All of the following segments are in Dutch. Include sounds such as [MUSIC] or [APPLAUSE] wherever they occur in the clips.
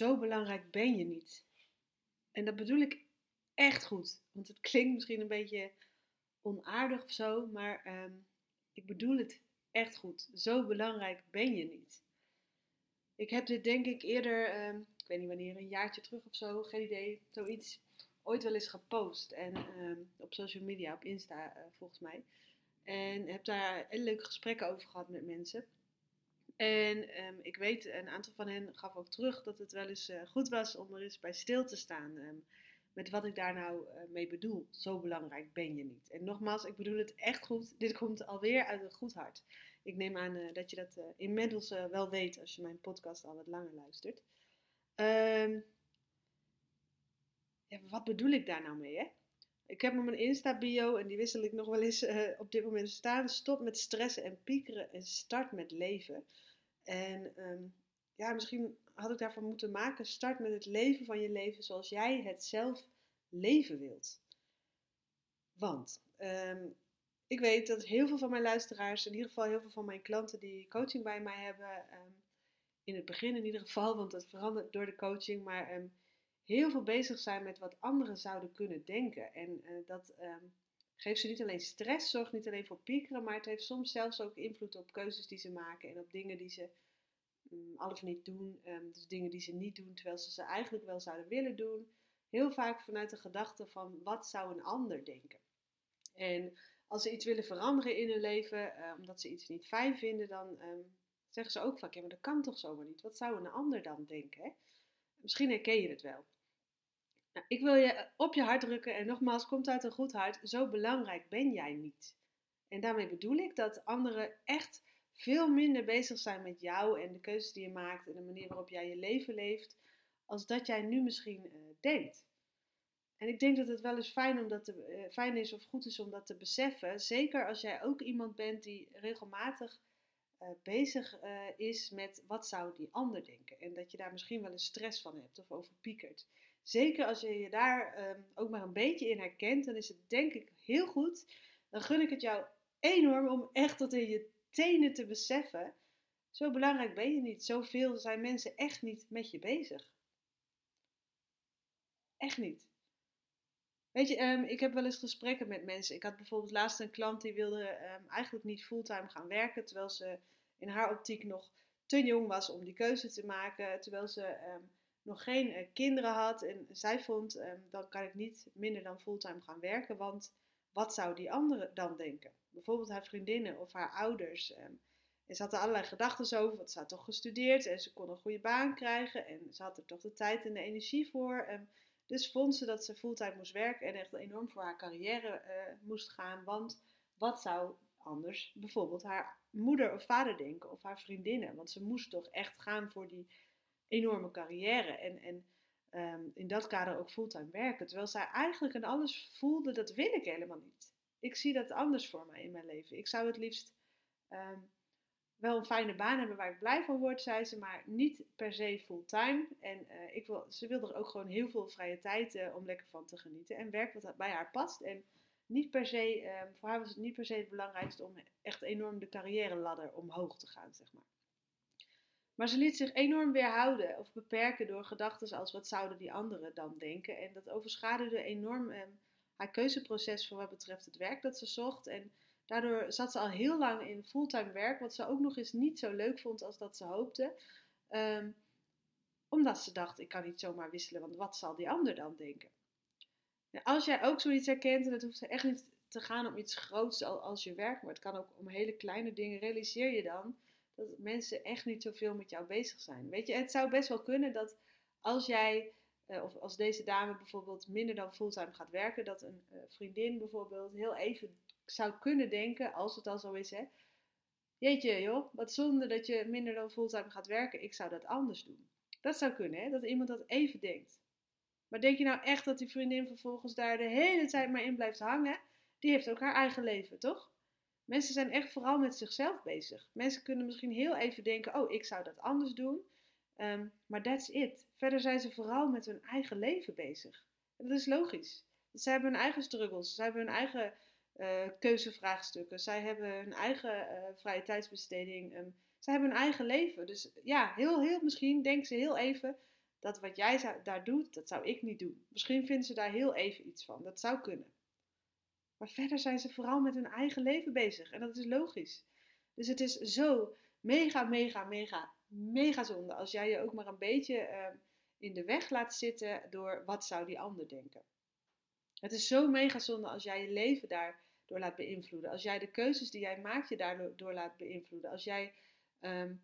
Zo belangrijk ben je niet. En dat bedoel ik echt goed. Want het klinkt misschien een beetje onaardig of zo, maar ehm, ik bedoel het echt goed. Zo belangrijk ben je niet. Ik heb dit denk ik eerder, ehm, ik weet niet wanneer, een jaartje terug of zo, geen idee, zoiets, ooit wel eens gepost. En ehm, op social media, op Insta uh, volgens mij. En heb daar hele leuke gesprekken over gehad met mensen. En um, ik weet, een aantal van hen gaf ook terug dat het wel eens uh, goed was om er eens bij stil te staan. Um, met wat ik daar nou uh, mee bedoel. Zo belangrijk ben je niet. En nogmaals, ik bedoel het echt goed. Dit komt alweer uit een goed hart. Ik neem aan uh, dat je dat inmiddels wel weet als je mijn podcast al wat langer luistert. Um, ja, wat bedoel ik daar nou mee? Hè? Ik heb op mijn Insta-bio, en die wissel ik nog wel eens op dit moment staan. Stop met stressen en piekeren en start met leven. En um, ja, misschien had ik daarvan moeten maken. Start met het leven van je leven zoals jij het zelf leven wilt. Want um, ik weet dat heel veel van mijn luisteraars, in ieder geval heel veel van mijn klanten die coaching bij mij hebben, um, in het begin in ieder geval, want dat verandert door de coaching, maar heel veel bezig zijn met wat anderen zouden kunnen denken. En uh, dat geeft ze niet alleen stress, zorgt niet alleen voor piekeren, maar het heeft soms zelfs ook invloed op keuzes die ze maken en op dingen die ze um, al of niet doen. Um, dus dingen die ze niet doen terwijl ze ze eigenlijk wel zouden willen doen. Heel vaak vanuit de gedachte van wat zou een ander denken. En als ze iets willen veranderen in hun leven, uh, omdat ze iets niet fijn vinden, dan um, zeggen ze ook vaak, ja maar dat kan toch zomaar niet. Wat zou een ander dan denken? Misschien herken je het wel. Nou, ik wil je op je hart drukken en nogmaals, komt uit een goed hart. Zo belangrijk ben jij niet. En daarmee bedoel ik dat anderen echt veel minder bezig zijn met jou en de keuzes die je maakt en de manier waarop jij je leven leeft, als dat jij nu misschien uh, denkt. En ik denk dat het wel eens fijn, om dat te, uh, fijn is of goed is om dat te beseffen. Zeker als jij ook iemand bent die regelmatig bezig is met wat zou die ander denken. En dat je daar misschien wel eens stress van hebt of over piekert. Zeker als je je daar ehm, ook maar een beetje in herkent, dan is het denk ik heel goed. Dan gun ik het jou enorm om echt tot in je tenen te beseffen. Zo belangrijk ben je niet. Zoveel zijn mensen echt niet met je bezig. Echt niet. Weet je, um, ik heb wel eens gesprekken met mensen. Ik had bijvoorbeeld laatst een klant die wilde um, eigenlijk niet fulltime gaan werken, terwijl ze in haar optiek nog te jong was om die keuze te maken, terwijl ze nog geen uh, kinderen had. En zij vond, dan kan ik niet minder dan fulltime gaan werken, want wat zou die andere dan denken? Bijvoorbeeld haar vriendinnen of haar ouders. En ze had er allerlei gedachten over, want ze had toch gestudeerd en ze kon een goede baan krijgen en ze had er toch de tijd en de energie voor. En dus vond ze dat ze fulltime moest werken en echt enorm voor haar carrière uh, moest gaan. Want wat zou anders bijvoorbeeld haar moeder of vader denken of haar vriendinnen? Want ze moest toch echt gaan voor die enorme carrière. En, en um, in dat kader ook fulltime werken. Terwijl zij eigenlijk aan alles voelde, dat wil ik helemaal niet. Ik zie dat anders voor mij in mijn leven. Ik zou het liefst um, wel een fijne baan hebben waar ik blij van word, zei ze, maar niet per se fulltime. En uh, ik wil, ze wilde er ook gewoon heel veel vrije tijd uh, om lekker van te genieten. En werk wat bij haar past. En niet per se, um, voor haar was het niet per se het belangrijkste om echt enorm de carrière ladder omhoog te gaan, zeg maar. Maar ze liet zich enorm weerhouden of beperken door gedachten als wat zouden die anderen dan denken. En dat overschaduwde enorm eh, haar keuzeproces voor wat betreft het werk dat ze zocht. En daardoor zat ze al heel lang in fulltime werk, wat ze ook nog eens niet zo leuk vond als dat ze hoopte. Um, omdat ze dacht, ik kan niet zomaar wisselen, want wat zal die ander dan denken? Als jij ook zoiets herkent, en het hoeft echt niet te gaan om iets groots als je werk, maar het kan ook om hele kleine dingen, realiseer je dan dat mensen echt niet zoveel met jou bezig zijn. Weet je, het zou best wel kunnen dat als jij, uh, of als deze dame bijvoorbeeld minder dan fulltime gaat werken, dat een uh, vriendin bijvoorbeeld heel even zou kunnen denken, als het al zo is, hè, Jeetje joh, wat zonde dat je minder dan fulltime gaat werken. Ik zou dat anders doen. Dat zou kunnen, hè? dat iemand dat even denkt. Maar denk je nou echt dat die vriendin vervolgens daar de hele tijd maar in blijft hangen? Die heeft ook haar eigen leven, toch? Mensen zijn echt vooral met zichzelf bezig. Mensen kunnen misschien heel even denken: oh, ik zou dat anders doen. Ehm, maar that's it. Verder zijn ze vooral met hun eigen leven bezig. En dat is logisch. Ze hebben hun eigen struggles, ze hebben hun eigen uh, keuzevraagstukken, zij hebben hun eigen uh, vrije tijdsbesteding, um, zij hebben hun eigen leven. Dus ja, heel, heel misschien denken ze heel even dat wat jij daar doet, dat zou ik niet doen. Misschien vinden ze daar heel even iets van. Dat zou kunnen. Maar verder zijn ze vooral met hun eigen leven bezig. En dat is logisch. Dus het is zo mega, mega, mega, mega zonde als jij je ook maar een beetje uh, in de weg laat zitten door wat zou die ander denken. Het is zo mega zonde als jij je leven daardoor laat beïnvloeden. Als jij de keuzes die jij maakt je daardoor laat beïnvloeden. Als jij um,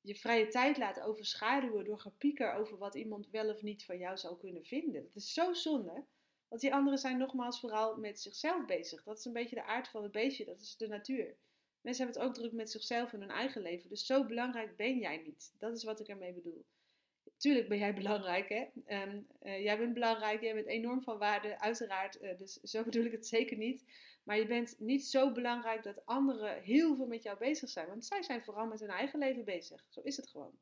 je vrije tijd laat overschaduwen door gepieker over wat iemand wel of niet van jou zou kunnen vinden. Dat is zo zonde. Want die anderen zijn nogmaals vooral met zichzelf bezig. Dat is een beetje de aard van het beestje, dat is de natuur. Mensen hebben het ook druk met zichzelf en hun eigen leven. Dus zo belangrijk ben jij niet. Dat is wat ik ermee bedoel. Tuurlijk ben jij [LAUGHS] belangrijk, hè? Um, uh, jij bent belangrijk, jij bent enorm van waarde, uiteraard. Uh, dus zo bedoel ik het zeker niet. Maar je bent niet zo belangrijk dat anderen heel veel met jou bezig zijn. Want zij zijn vooral met hun eigen leven bezig. Zo is het gewoon.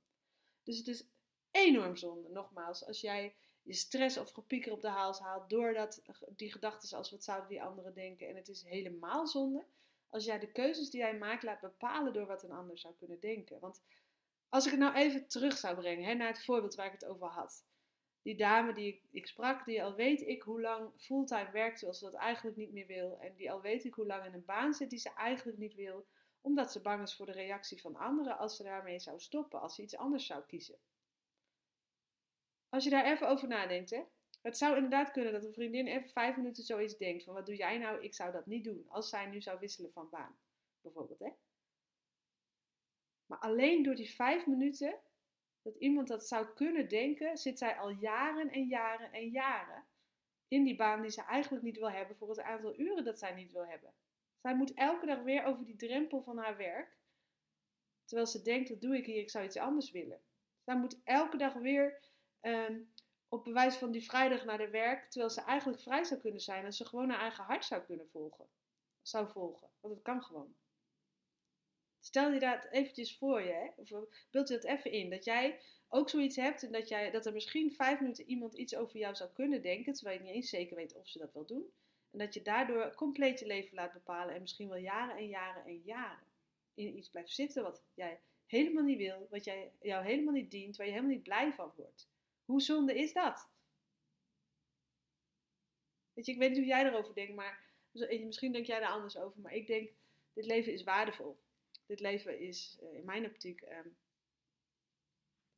Dus het is enorm zonde, nogmaals, als jij je stress of gepieker op de hals haalt doordat die gedachten als wat zouden die anderen denken. En het is helemaal zonde als jij de keuzes die jij maakt laat bepalen door wat een ander zou kunnen denken. Want als ik het nou even terug zou brengen hè, naar het voorbeeld waar ik het over had die dame die ik, ik, sprak, die al weet ik hoe lang fulltime werkt terwijl ze dat eigenlijk niet meer wil. En die al weet ik hoe lang in een baan zit die ze eigenlijk niet wil. Omdat ze bang is voor de reactie van anderen als ze daarmee zou stoppen, als ze iets anders zou kiezen. Als je daar even over nadenkt, hè. Het zou inderdaad kunnen dat een vriendin even vijf minuten zoiets denkt van wat doe jij nou, ik zou dat niet doen. Als zij nu zou wisselen van baan, bijvoorbeeld, hè. Maar alleen door die vijf minuten dat iemand dat zou kunnen denken, zit zij al jaren en jaren en jaren in die baan die ze eigenlijk niet wil hebben voor het aantal uren dat zij niet wil hebben. Zij moet elke dag weer over die drempel van haar werk, terwijl ze denkt, dat doe ik hier, ik zou iets anders willen. Zij moet elke dag weer um, op bewijs van die vrijdag naar de werk, terwijl ze eigenlijk vrij zou kunnen zijn en ze gewoon haar eigen hart zou kunnen volgen. Zou volgen, want het kan gewoon. Stel je dat eventjes voor je, hè? of beeld je dat even in, dat jij ook zoiets hebt en dat, jij, dat er misschien vijf minuten iemand iets over jou zou kunnen denken, terwijl je niet eens zeker weet of ze dat wel doen. En dat je daardoor compleet je leven laat bepalen en misschien wel jaren en jaren en jaren in iets blijft zitten wat jij helemaal niet wil, wat jij, jou helemaal niet dient, waar je helemaal niet blij van wordt. Hoe zonde is dat? Weet je, ik weet niet hoe jij erover denkt, maar misschien denk jij er anders over, maar ik denk, dit leven is waardevol dit leven is uh, in mijn optiek um,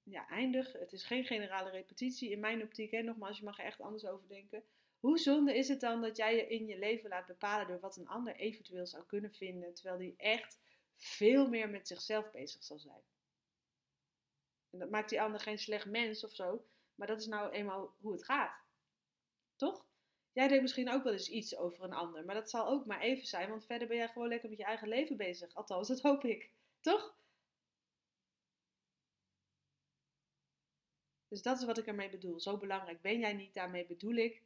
ja, eindig. Het is geen generale repetitie in mijn optiek. Hè. Nogmaals, je mag er echt anders over denken. Hoe zonde is het dan dat jij je in je leven laat bepalen door wat een ander eventueel zou kunnen vinden, terwijl die echt veel meer met zichzelf bezig zal zijn? En dat maakt die ander geen slecht mens of zo, maar dat is nou eenmaal hoe het gaat. Toch? Jij denkt misschien ook wel eens iets over een ander, maar dat zal ook maar even zijn, want verder ben jij gewoon lekker met je eigen leven bezig. Althans, dat hoop ik. Toch? Dus dat is wat ik ermee bedoel. Zo belangrijk ben jij niet, daarmee bedoel ik.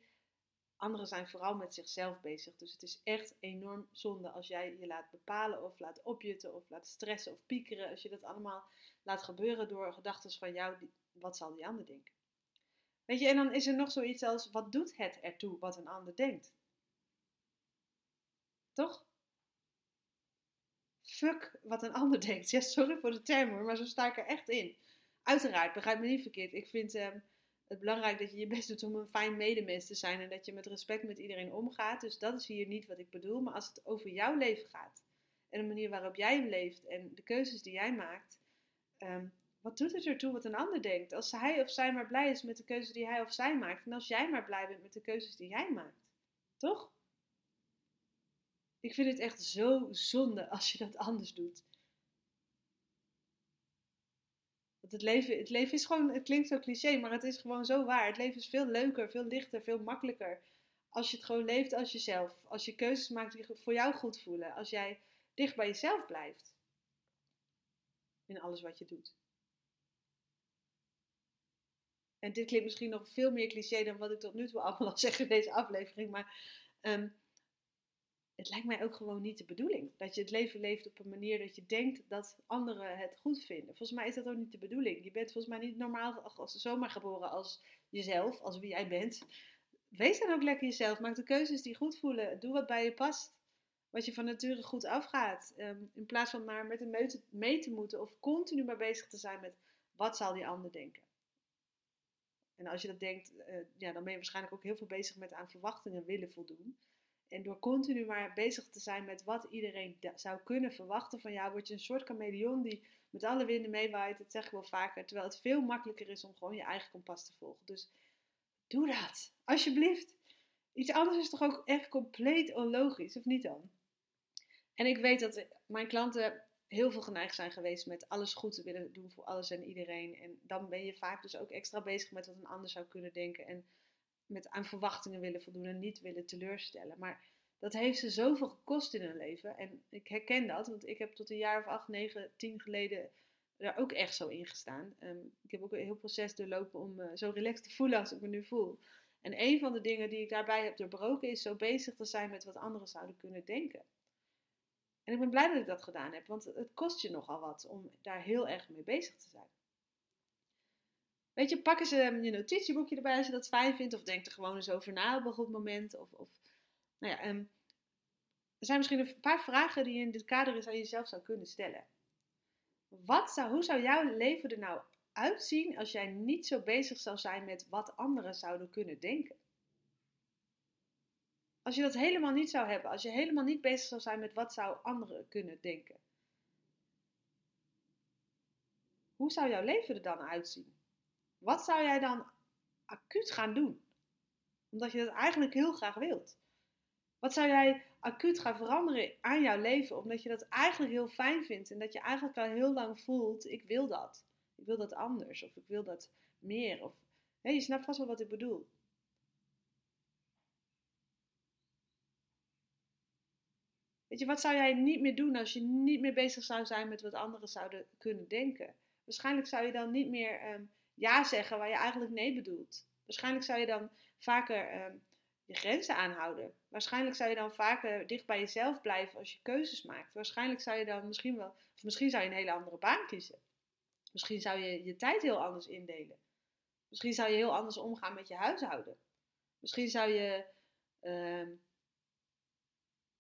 Anderen zijn vooral met zichzelf bezig. Dus het is echt enorm zonde als jij je laat bepalen of laat opjutten of laat stressen of piekeren. Als je dat allemaal laat gebeuren door gedachten van jou, wat zal die ander denken? Weet je, en dan is er nog zoiets als, wat doet het ertoe wat een ander denkt? Toch? Fuck wat een ander [LAUGHS] denkt. Ja, sorry voor de term hoor, maar zo sta ik er echt in. Uiteraard, begrijp me niet verkeerd. Ik vind ehm, het belangrijk dat je je best doet om een fijn medemens te zijn en dat je met respect met iedereen omgaat. Dus dat is hier niet wat ik bedoel. Maar als het over jouw leven gaat en de manier waarop jij leeft en de keuzes die jij maakt, um, wat doet het ertoe wat een ander denkt? Als hij of zij maar blij is met de keuze die hij of zij maakt. En als jij maar blij bent met de keuzes die jij maakt. Toch? Ik vind het echt zo zonde [LAUGHS] als je dat anders doet. Want het leven, het leven is gewoon, het klinkt zo cliché, maar het is gewoon zo waar. Het leven is veel leuker, veel lichter, veel makkelijker. Als je het gewoon leeft als jezelf. Als je keuzes maakt die voor jou goed voelen. Als jij dicht bij jezelf blijft. in alles wat je doet. En dit klinkt misschien nog veel meer cliché dan wat ik tot nu toe allemaal [LAUGHS] al zeg in deze aflevering. Maar um, het lijkt mij ook gewoon niet de bedoeling. Dat je het leven leeft op een manier dat je denkt dat anderen het goed vinden. Volgens mij is dat ook niet de bedoeling. Je bent volgens mij niet normaal als, zomaar geboren als jezelf, als wie jij bent. Wees dan ook lekker jezelf. Maak de keuzes die goed voelen. Doe wat bij je past. Wat je van nature goed afgaat. Um, in plaats van maar met een meute mee te moeten of continu maar bezig te zijn met wat zal die ander denken. En als je dat denkt, uh, ja, dan ben je waarschijnlijk ook heel veel bezig met aan verwachtingen willen voldoen. En door continu maar bezig te zijn met wat iedereen zou kunnen verwachten van jou, word je een soort chameleon die met alle winden meewaait. Dat zeg ik wel vaker. Terwijl het veel makkelijker is om gewoon je eigen kompas te volgen. Dus doe dat, alsjeblieft. Iets anders is toch ook echt compleet onlogisch, of niet dan? En ik weet dat mijn klanten heel veel geneigd zijn geweest met alles goed te willen doen voor alles en iedereen. En dan ben je vaak dus ook extra bezig met wat een ander zou kunnen denken. En met aan verwachtingen willen voldoen en niet willen teleurstellen. Maar dat heeft ze zoveel gekost in hun leven. En ik herken dat, want ik heb tot een jaar of acht, negen, tien geleden daar ook echt zo in gestaan. Ehm, ik heb ook een heel proces doorlopen om me zo relaxed te voelen als ik me nu voel. En een van de dingen die ik daarbij heb doorbroken is zo bezig te zijn met wat anderen zouden kunnen denken. En ik ben blij dat ik dat gedaan heb, want het kost je nogal wat om daar heel erg mee bezig te zijn. Weet je, pak eens um, je notitieboekje erbij als je dat fijn vindt. Of denk er gewoon eens over na op een goed moment. Of, of nou ja, um, er zijn misschien een paar vragen die je in dit kader eens aan jezelf zou kunnen stellen. Wat zou, hoe zou jouw leven er nou uitzien als jij niet zo bezig zou zijn met wat anderen zouden kunnen denken? Als je dat helemaal niet zou hebben, als je helemaal niet bezig zou zijn met wat zou anderen kunnen denken. Hoe zou jouw leven er dan uitzien? Wat zou jij dan acuut gaan doen? Omdat je dat eigenlijk heel graag wilt. Wat zou jij acuut gaan veranderen aan jouw leven? Omdat je dat eigenlijk heel fijn vindt en dat je eigenlijk al heel lang voelt: ik wil dat. Ik wil dat anders of ik wil dat meer. Of, hè, je snapt vast wel wat ik bedoel. Wat zou jij niet meer doen als je niet meer bezig zou zijn met wat anderen zouden kunnen denken? Waarschijnlijk zou je dan niet meer ehm, ja zeggen waar je eigenlijk nee bedoelt. Waarschijnlijk zou je dan vaker ehm, je grenzen aanhouden. Waarschijnlijk zou je dan vaker dicht bij jezelf blijven als je keuzes maakt. Waarschijnlijk zou je dan misschien wel, misschien zou je een hele andere baan kiezen. Misschien zou je je tijd heel anders indelen. Misschien zou je heel anders omgaan met je huishouden. Misschien zou je, uh,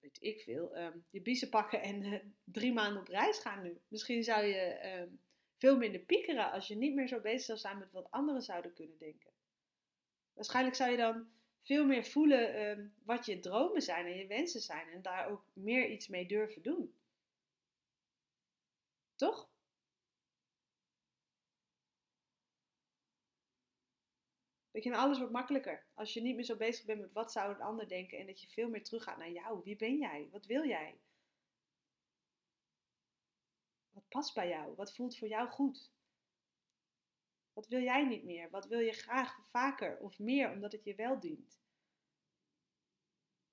weet ik veel, uh, je biezen pakken en uh, drie maanden op reis gaan nu. Misschien zou je veel minder piekeren als je niet meer zo bezig zou zijn met wat anderen zouden kunnen denken. Waarschijnlijk zou je dan veel meer voelen ehm, wat je dromen zijn en je wensen zijn en daar ook meer iets mee durven doen. Toch? Weet je, en alles wordt makkelijker als je niet meer zo bezig bent met wat zou een ander denken en dat je veel meer teruggaat naar jou. Wie ben jij? Wat wil jij? Wat past bij jou? Wat voelt voor jou goed? Wat wil jij niet meer? Wat wil je graag vaker of meer omdat het je wel dient?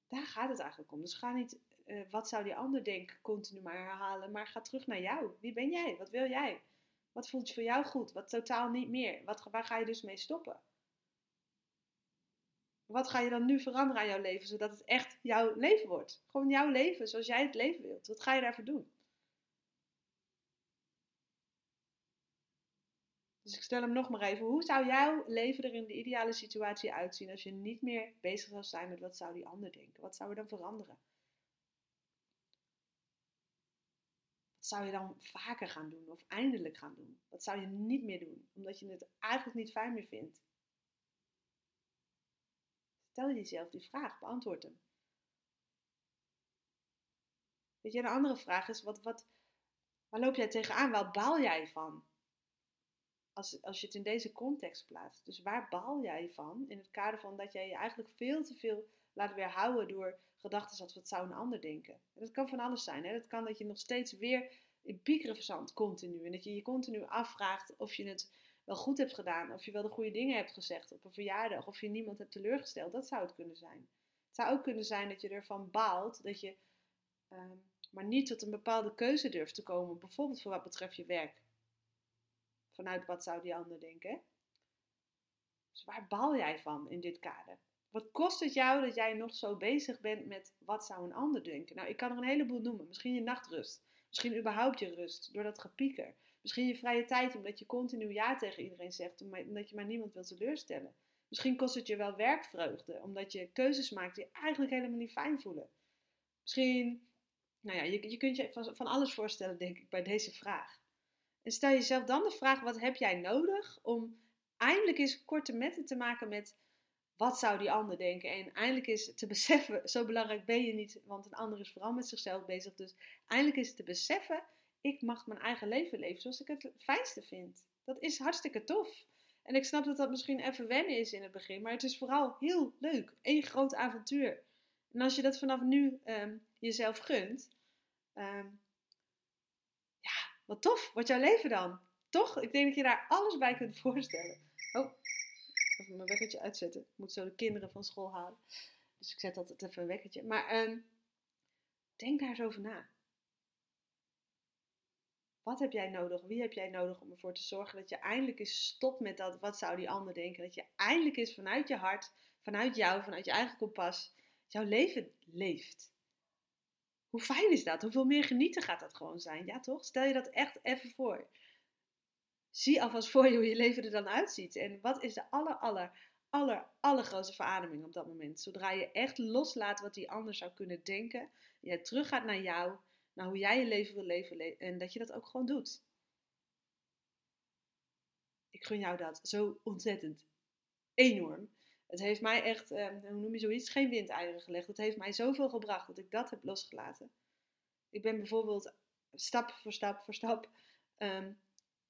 Daar gaat het eigenlijk om. Dus ga niet uh, wat zou die ander denken continu maar herhalen, maar ga terug naar jou. Wie ben jij? Wat wil jij? Wat voelt voor jou goed? Wat totaal niet meer? Wat, waar ga je dus mee stoppen? Wat ga je dan nu veranderen aan jouw leven, zodat het echt jouw leven wordt? Gewoon jouw leven, zoals jij het leven wilt. Wat ga je daarvoor doen? Dus ik stel hem nog maar even. Hoe zou jouw leven er in de ideale situatie uitzien als je niet meer bezig zou zijn met wat zou die ander denken? Wat zou er dan veranderen? Wat zou je dan vaker gaan doen of eindelijk gaan doen? Wat zou je niet meer doen, omdat je het eigenlijk niet fijn meer vindt? Stel jezelf die vraag, beantwoord hem. Weet je, een andere vraag is, wat, wat, waar loop jij tegenaan? Waar baal jij van? als, als je het in deze context plaatst. Dus waar baal jij van in het kader van dat jij je eigenlijk veel te veel laat weerhouden door gedachten als wat zou een ander denken. En dat kan van alles zijn. Hè? Dat kan dat je nog steeds weer in piekeren continu. En dat je je continu afvraagt of je het wel goed hebt gedaan. Of je wel de goede dingen hebt gezegd op een verjaardag. Of je niemand hebt teleurgesteld. Dat zou het kunnen zijn. Het zou ook kunnen zijn dat je ervan baalt dat je... Ehm, maar niet tot een bepaalde keuze durft te komen, bijvoorbeeld voor wat betreft je werk. Vanuit wat zou die ander denken? Dus waar bal jij van in dit kader? Wat kost het jou dat jij nog zo bezig bent met wat zou een ander denken? Nou, ik kan er een heleboel noemen. Misschien je nachtrust. Misschien überhaupt je rust door dat gepieker. Misschien je vrije tijd omdat je continu ja tegen iedereen zegt, omdat je maar niemand wil teleurstellen. Misschien kost het je wel werkvreugde, omdat je keuzes maakt die eigenlijk helemaal niet fijn voelen. Misschien, nou ja, je, je kunt je van, van alles voorstellen, denk ik, bij deze vraag. En stel jezelf dan de vraag: wat heb jij nodig om eindelijk eens korte metten te maken met wat zou die ander denken? En eindelijk is te beseffen, zo belangrijk ben je niet, want een ander is vooral met zichzelf bezig. Dus eindelijk is te beseffen, ik mag mijn eigen leven leven zoals ik het fijnste vind. Dat is hartstikke tof. En ik snap dat dat misschien even wennen is in het begin, maar het is vooral heel leuk. Eén groot avontuur. En als je dat vanaf nu um, jezelf gunt, um, ja, wat tof. Wordt jouw leven dan? Toch? Ik denk dat je daar alles bij kunt voorstellen. Oh, even mijn wekkertje uitzetten. Ik moet zo de kinderen van school halen. Dus ik zet altijd even een wekkertje. Maar um, denk daar eens over na. Wat heb jij nodig? Wie heb jij nodig om ervoor te zorgen dat je eindelijk eens stopt met dat, wat zou die ander denken? Dat je eindelijk eens vanuit je hart, vanuit jou, vanuit je eigen kompas, jouw leven leeft. Hoe fijn is dat? Hoeveel meer genieten gaat dat gewoon zijn? Ja, toch? Stel je dat echt even voor. Zie alvast voor je hoe je leven er dan uitziet. En wat is de aller, aller, aller, allergrootste verademing op dat moment? Zodra je echt loslaat wat die ander zou kunnen denken. En je teruggaat naar jou, naar hoe jij je leven wil leven. En dat je dat ook gewoon doet. Ik gun jou dat zo ontzettend enorm. Het heeft mij echt, eh, hoe noem je zoiets, geen windeieren gelegd. Het heeft mij zoveel gebracht dat ik dat heb losgelaten. Ik ben bijvoorbeeld stap voor stap voor stap um,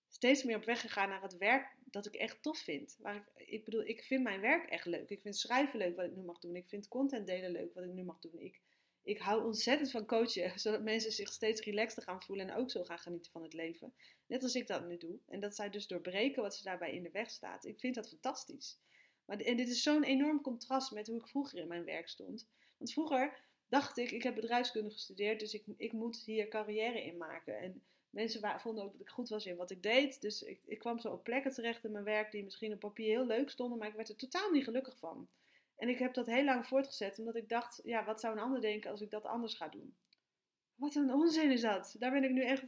steeds meer op weg gegaan naar het werk dat ik echt tof vind. Waar ik, ik bedoel, ik vind mijn werk echt leuk. Ik vind schrijven leuk wat ik nu mag doen. Ik vind content delen leuk wat ik nu mag doen. Ik, ik hou ontzettend van coachen, [LAUGHS] zodat mensen zich steeds relaxter gaan voelen en ook zo gaan genieten van het leven. Net als ik dat nu doe. En dat zij dus doorbreken wat ze daarbij in de weg staat. Ik vind dat fantastisch. Maar, en dit is zo'n enorm contrast met hoe ik vroeger in mijn werk stond. Want vroeger dacht ik, ik heb bedrijfskunde gestudeerd, dus ik, ik moet hier carrière in maken. En mensen vonden ook dat ik goed was in wat ik deed. Dus ik, ik kwam zo op plekken terecht in mijn werk die misschien op papier heel leuk stonden, maar ik werd er totaal niet gelukkig van. En ik heb dat heel lang voortgezet, omdat ik dacht, ja, wat zou een ander denken als ik dat anders ga doen? Wat een onzin is dat. Daar ben ik nu echt,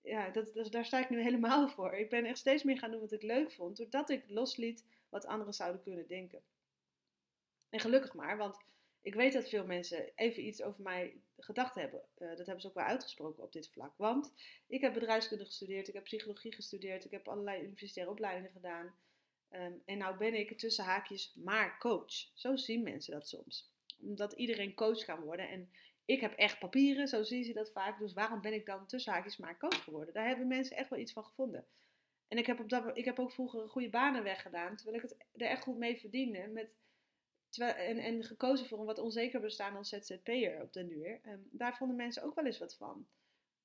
ja, dat, daar sta ik nu [LAUGHS] helemaal voor. Ik ben echt steeds meer gaan doen wat ik leuk vond, doordat ik losliet wat anderen zouden kunnen denken. En gelukkig maar, want ik weet dat veel mensen even iets over mij gedacht hebben. Uh, dat hebben ze ook wel uitgesproken op dit vlak. Want ik heb bedrijfskunde gestudeerd, ik heb psychologie gestudeerd, ik heb allerlei universitaire opleidingen gedaan. Um, en nou ben ik tussen haakjes maar coach. Zo zien mensen dat soms. Omdat iedereen coach kan worden. En ik heb echt papieren, zo zien ze dat vaak. Dus waarom ben ik dan tussen haakjes maar coach geworden? Daar hebben mensen echt wel iets van gevonden. En ik heb, op dat, ik heb ook vroeger goede banen weggedaan, terwijl ik het er echt goed mee verdiende. Met, terwijl, en, en gekozen voor een wat onzeker bestaan als ZZP'er op den duur. Um, daar vonden mensen ook wel eens wat van.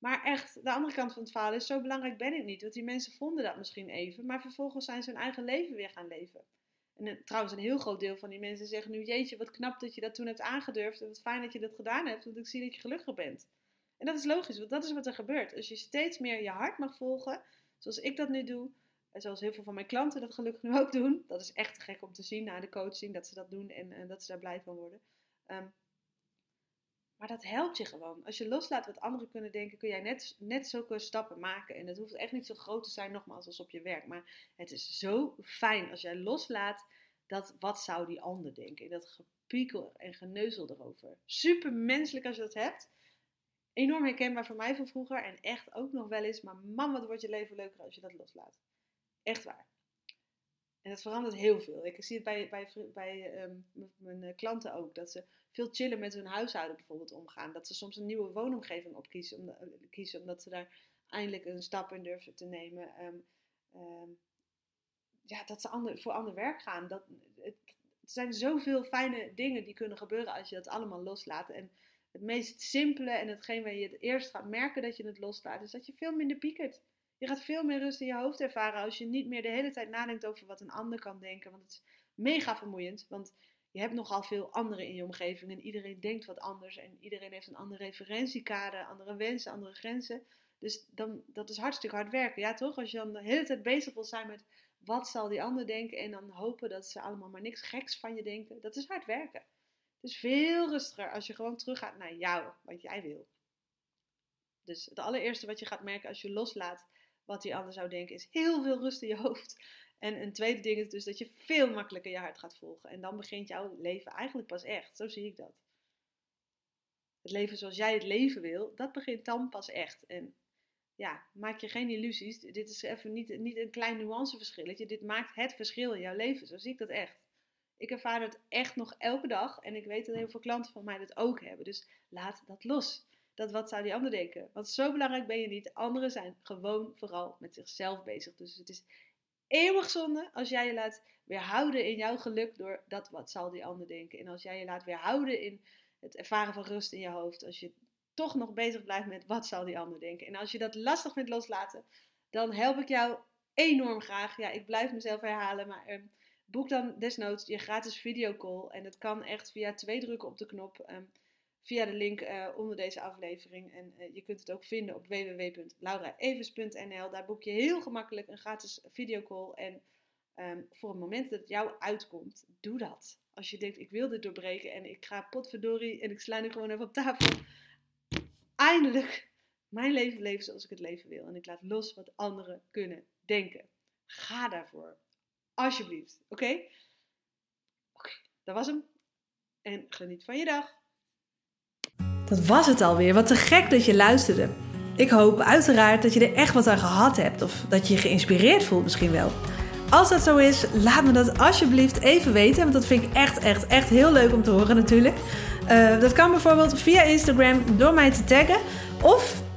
Maar echt, de andere kant van het verhaal is, zo belangrijk ben ik niet. Want die mensen vonden dat misschien even, maar vervolgens zijn ze hun eigen leven weer gaan leven. En eh, trouwens, een heel groot deel van die mensen zeggen nu, jeetje, wat knap dat je dat toen hebt aangedurfd. En wat fijn dat je dat gedaan hebt, want ik zie dat je gelukkig bent. En dat is logisch, want dat is wat er gebeurt. Als je steeds meer je hart mag volgen, zoals ik dat nu doe, en zoals heel veel van mijn klanten dat gelukkig nu ook doen. Dat is echt gek om te zien na de coaching, dat ze dat doen en, en dat ze daar blij van worden. Um, maar dat helpt je gewoon. Als je loslaat wat anderen kunnen denken, kun jij net, net zulke stappen maken. En het hoeft echt niet zo groot te zijn, nogmaals, als op je werk. Maar het is zo fijn als jij loslaat dat wat zou die ander denken. Dat gepiekel en geneuzel erover. Super menselijk als je dat hebt enorm herkenbaar voor mij van vroeger. En echt ook nog wel eens. Maar man, wat wordt je leven leuker als je dat loslaat. Echt waar. En dat verandert heel veel. Ik zie het bij, bij, bij um, mijn klanten ook. Dat ze veel chiller met hun huishouden bijvoorbeeld omgaan. Dat ze soms een nieuwe woonomgeving opkiezen. Om, uh, kiezen, omdat ze daar eindelijk een stap in durven te nemen. Um, um, ja, dat ze ander, voor ander werk gaan. Dat, er zijn zoveel fijne dingen die kunnen gebeuren als je dat allemaal loslaat. En het meest simpele en hetgeen waar je het eerst gaat merken dat je het loslaat, is dat je veel minder piekert. Je gaat veel meer rust in je hoofd ervaren als je niet meer de hele tijd nadenkt over wat een ander kan denken. Want het is mega vermoeiend. Want je hebt nogal veel anderen in je omgeving en iedereen denkt wat anders en iedereen heeft een andere referentiekader, andere wensen, andere grenzen. Dus dan, dat is hartstikke hard werken, ja toch? Als je dan de hele tijd bezig wil zijn met wat zal die ander denken en dan hopen dat ze allemaal maar niks geks van je denken, dat is hard werken. Het is veel rustiger als je gewoon teruggaat naar jou, wat jij wil. Dus het allereerste wat je gaat merken als je loslaat wat die ander zou denken, is heel veel rust in je hoofd. En een tweede ding is dus dat je veel makkelijker je hart gaat volgen. En dan begint jouw leven eigenlijk pas echt. Zo zie ik dat. Het leven zoals jij het leven wil, dat begint dan pas echt. En ja, maak je geen illusies. Dit is even niet, niet een klein nuanceverschilletje. Dit maakt het verschil in jouw leven. Zo zie ik dat echt. Ik ervaar het echt nog elke dag. En ik weet dat heel veel klanten van mij dat ook hebben. Dus laat dat los. Dat wat zou die ander denken? Want zo belangrijk ben je niet. Anderen zijn gewoon vooral met zichzelf bezig. Dus het is eeuwig zonde als jij je laat weerhouden in jouw geluk door dat wat zal die ander denken. En als jij je laat weerhouden in het ervaren van rust in je hoofd. Als je toch nog bezig blijft met wat zal die ander denken. En als je dat lastig vindt loslaten, dan help ik jou enorm graag. Ja, ik blijf mezelf herhalen, maar um, boek dan desnoods je gratis videocall. En dat kan echt via twee drukken op de knop. Um, via de link uh, onder deze aflevering. En uh, je kunt het ook vinden op www.lauraevers.nl. Daar boek je heel gemakkelijk een gratis videocall. En um, voor het moment dat het jou uitkomt, doe dat. Als je denkt, ik wil dit doorbreken en ik ga potverdorie en ik sla nu gewoon even op tafel. Eindelijk mijn leven leven zoals ik het leven wil. En ik laat los wat anderen kunnen denken. Ga daarvoor. Alsjeblieft. Oké? Oké, dat was hem. En geniet van je dag. Dat was het alweer. Wat te gek dat je luisterde. Ik hoop uiteraard dat je er echt wat aan gehad hebt. Of dat je je geïnspireerd voelt misschien wel. Als dat zo is, laat me dat alsjeblieft even weten. Want dat vind ik echt, echt, echt heel leuk om te horen natuurlijk. Uh, dat kan bijvoorbeeld via Instagram door mij te taggen. Of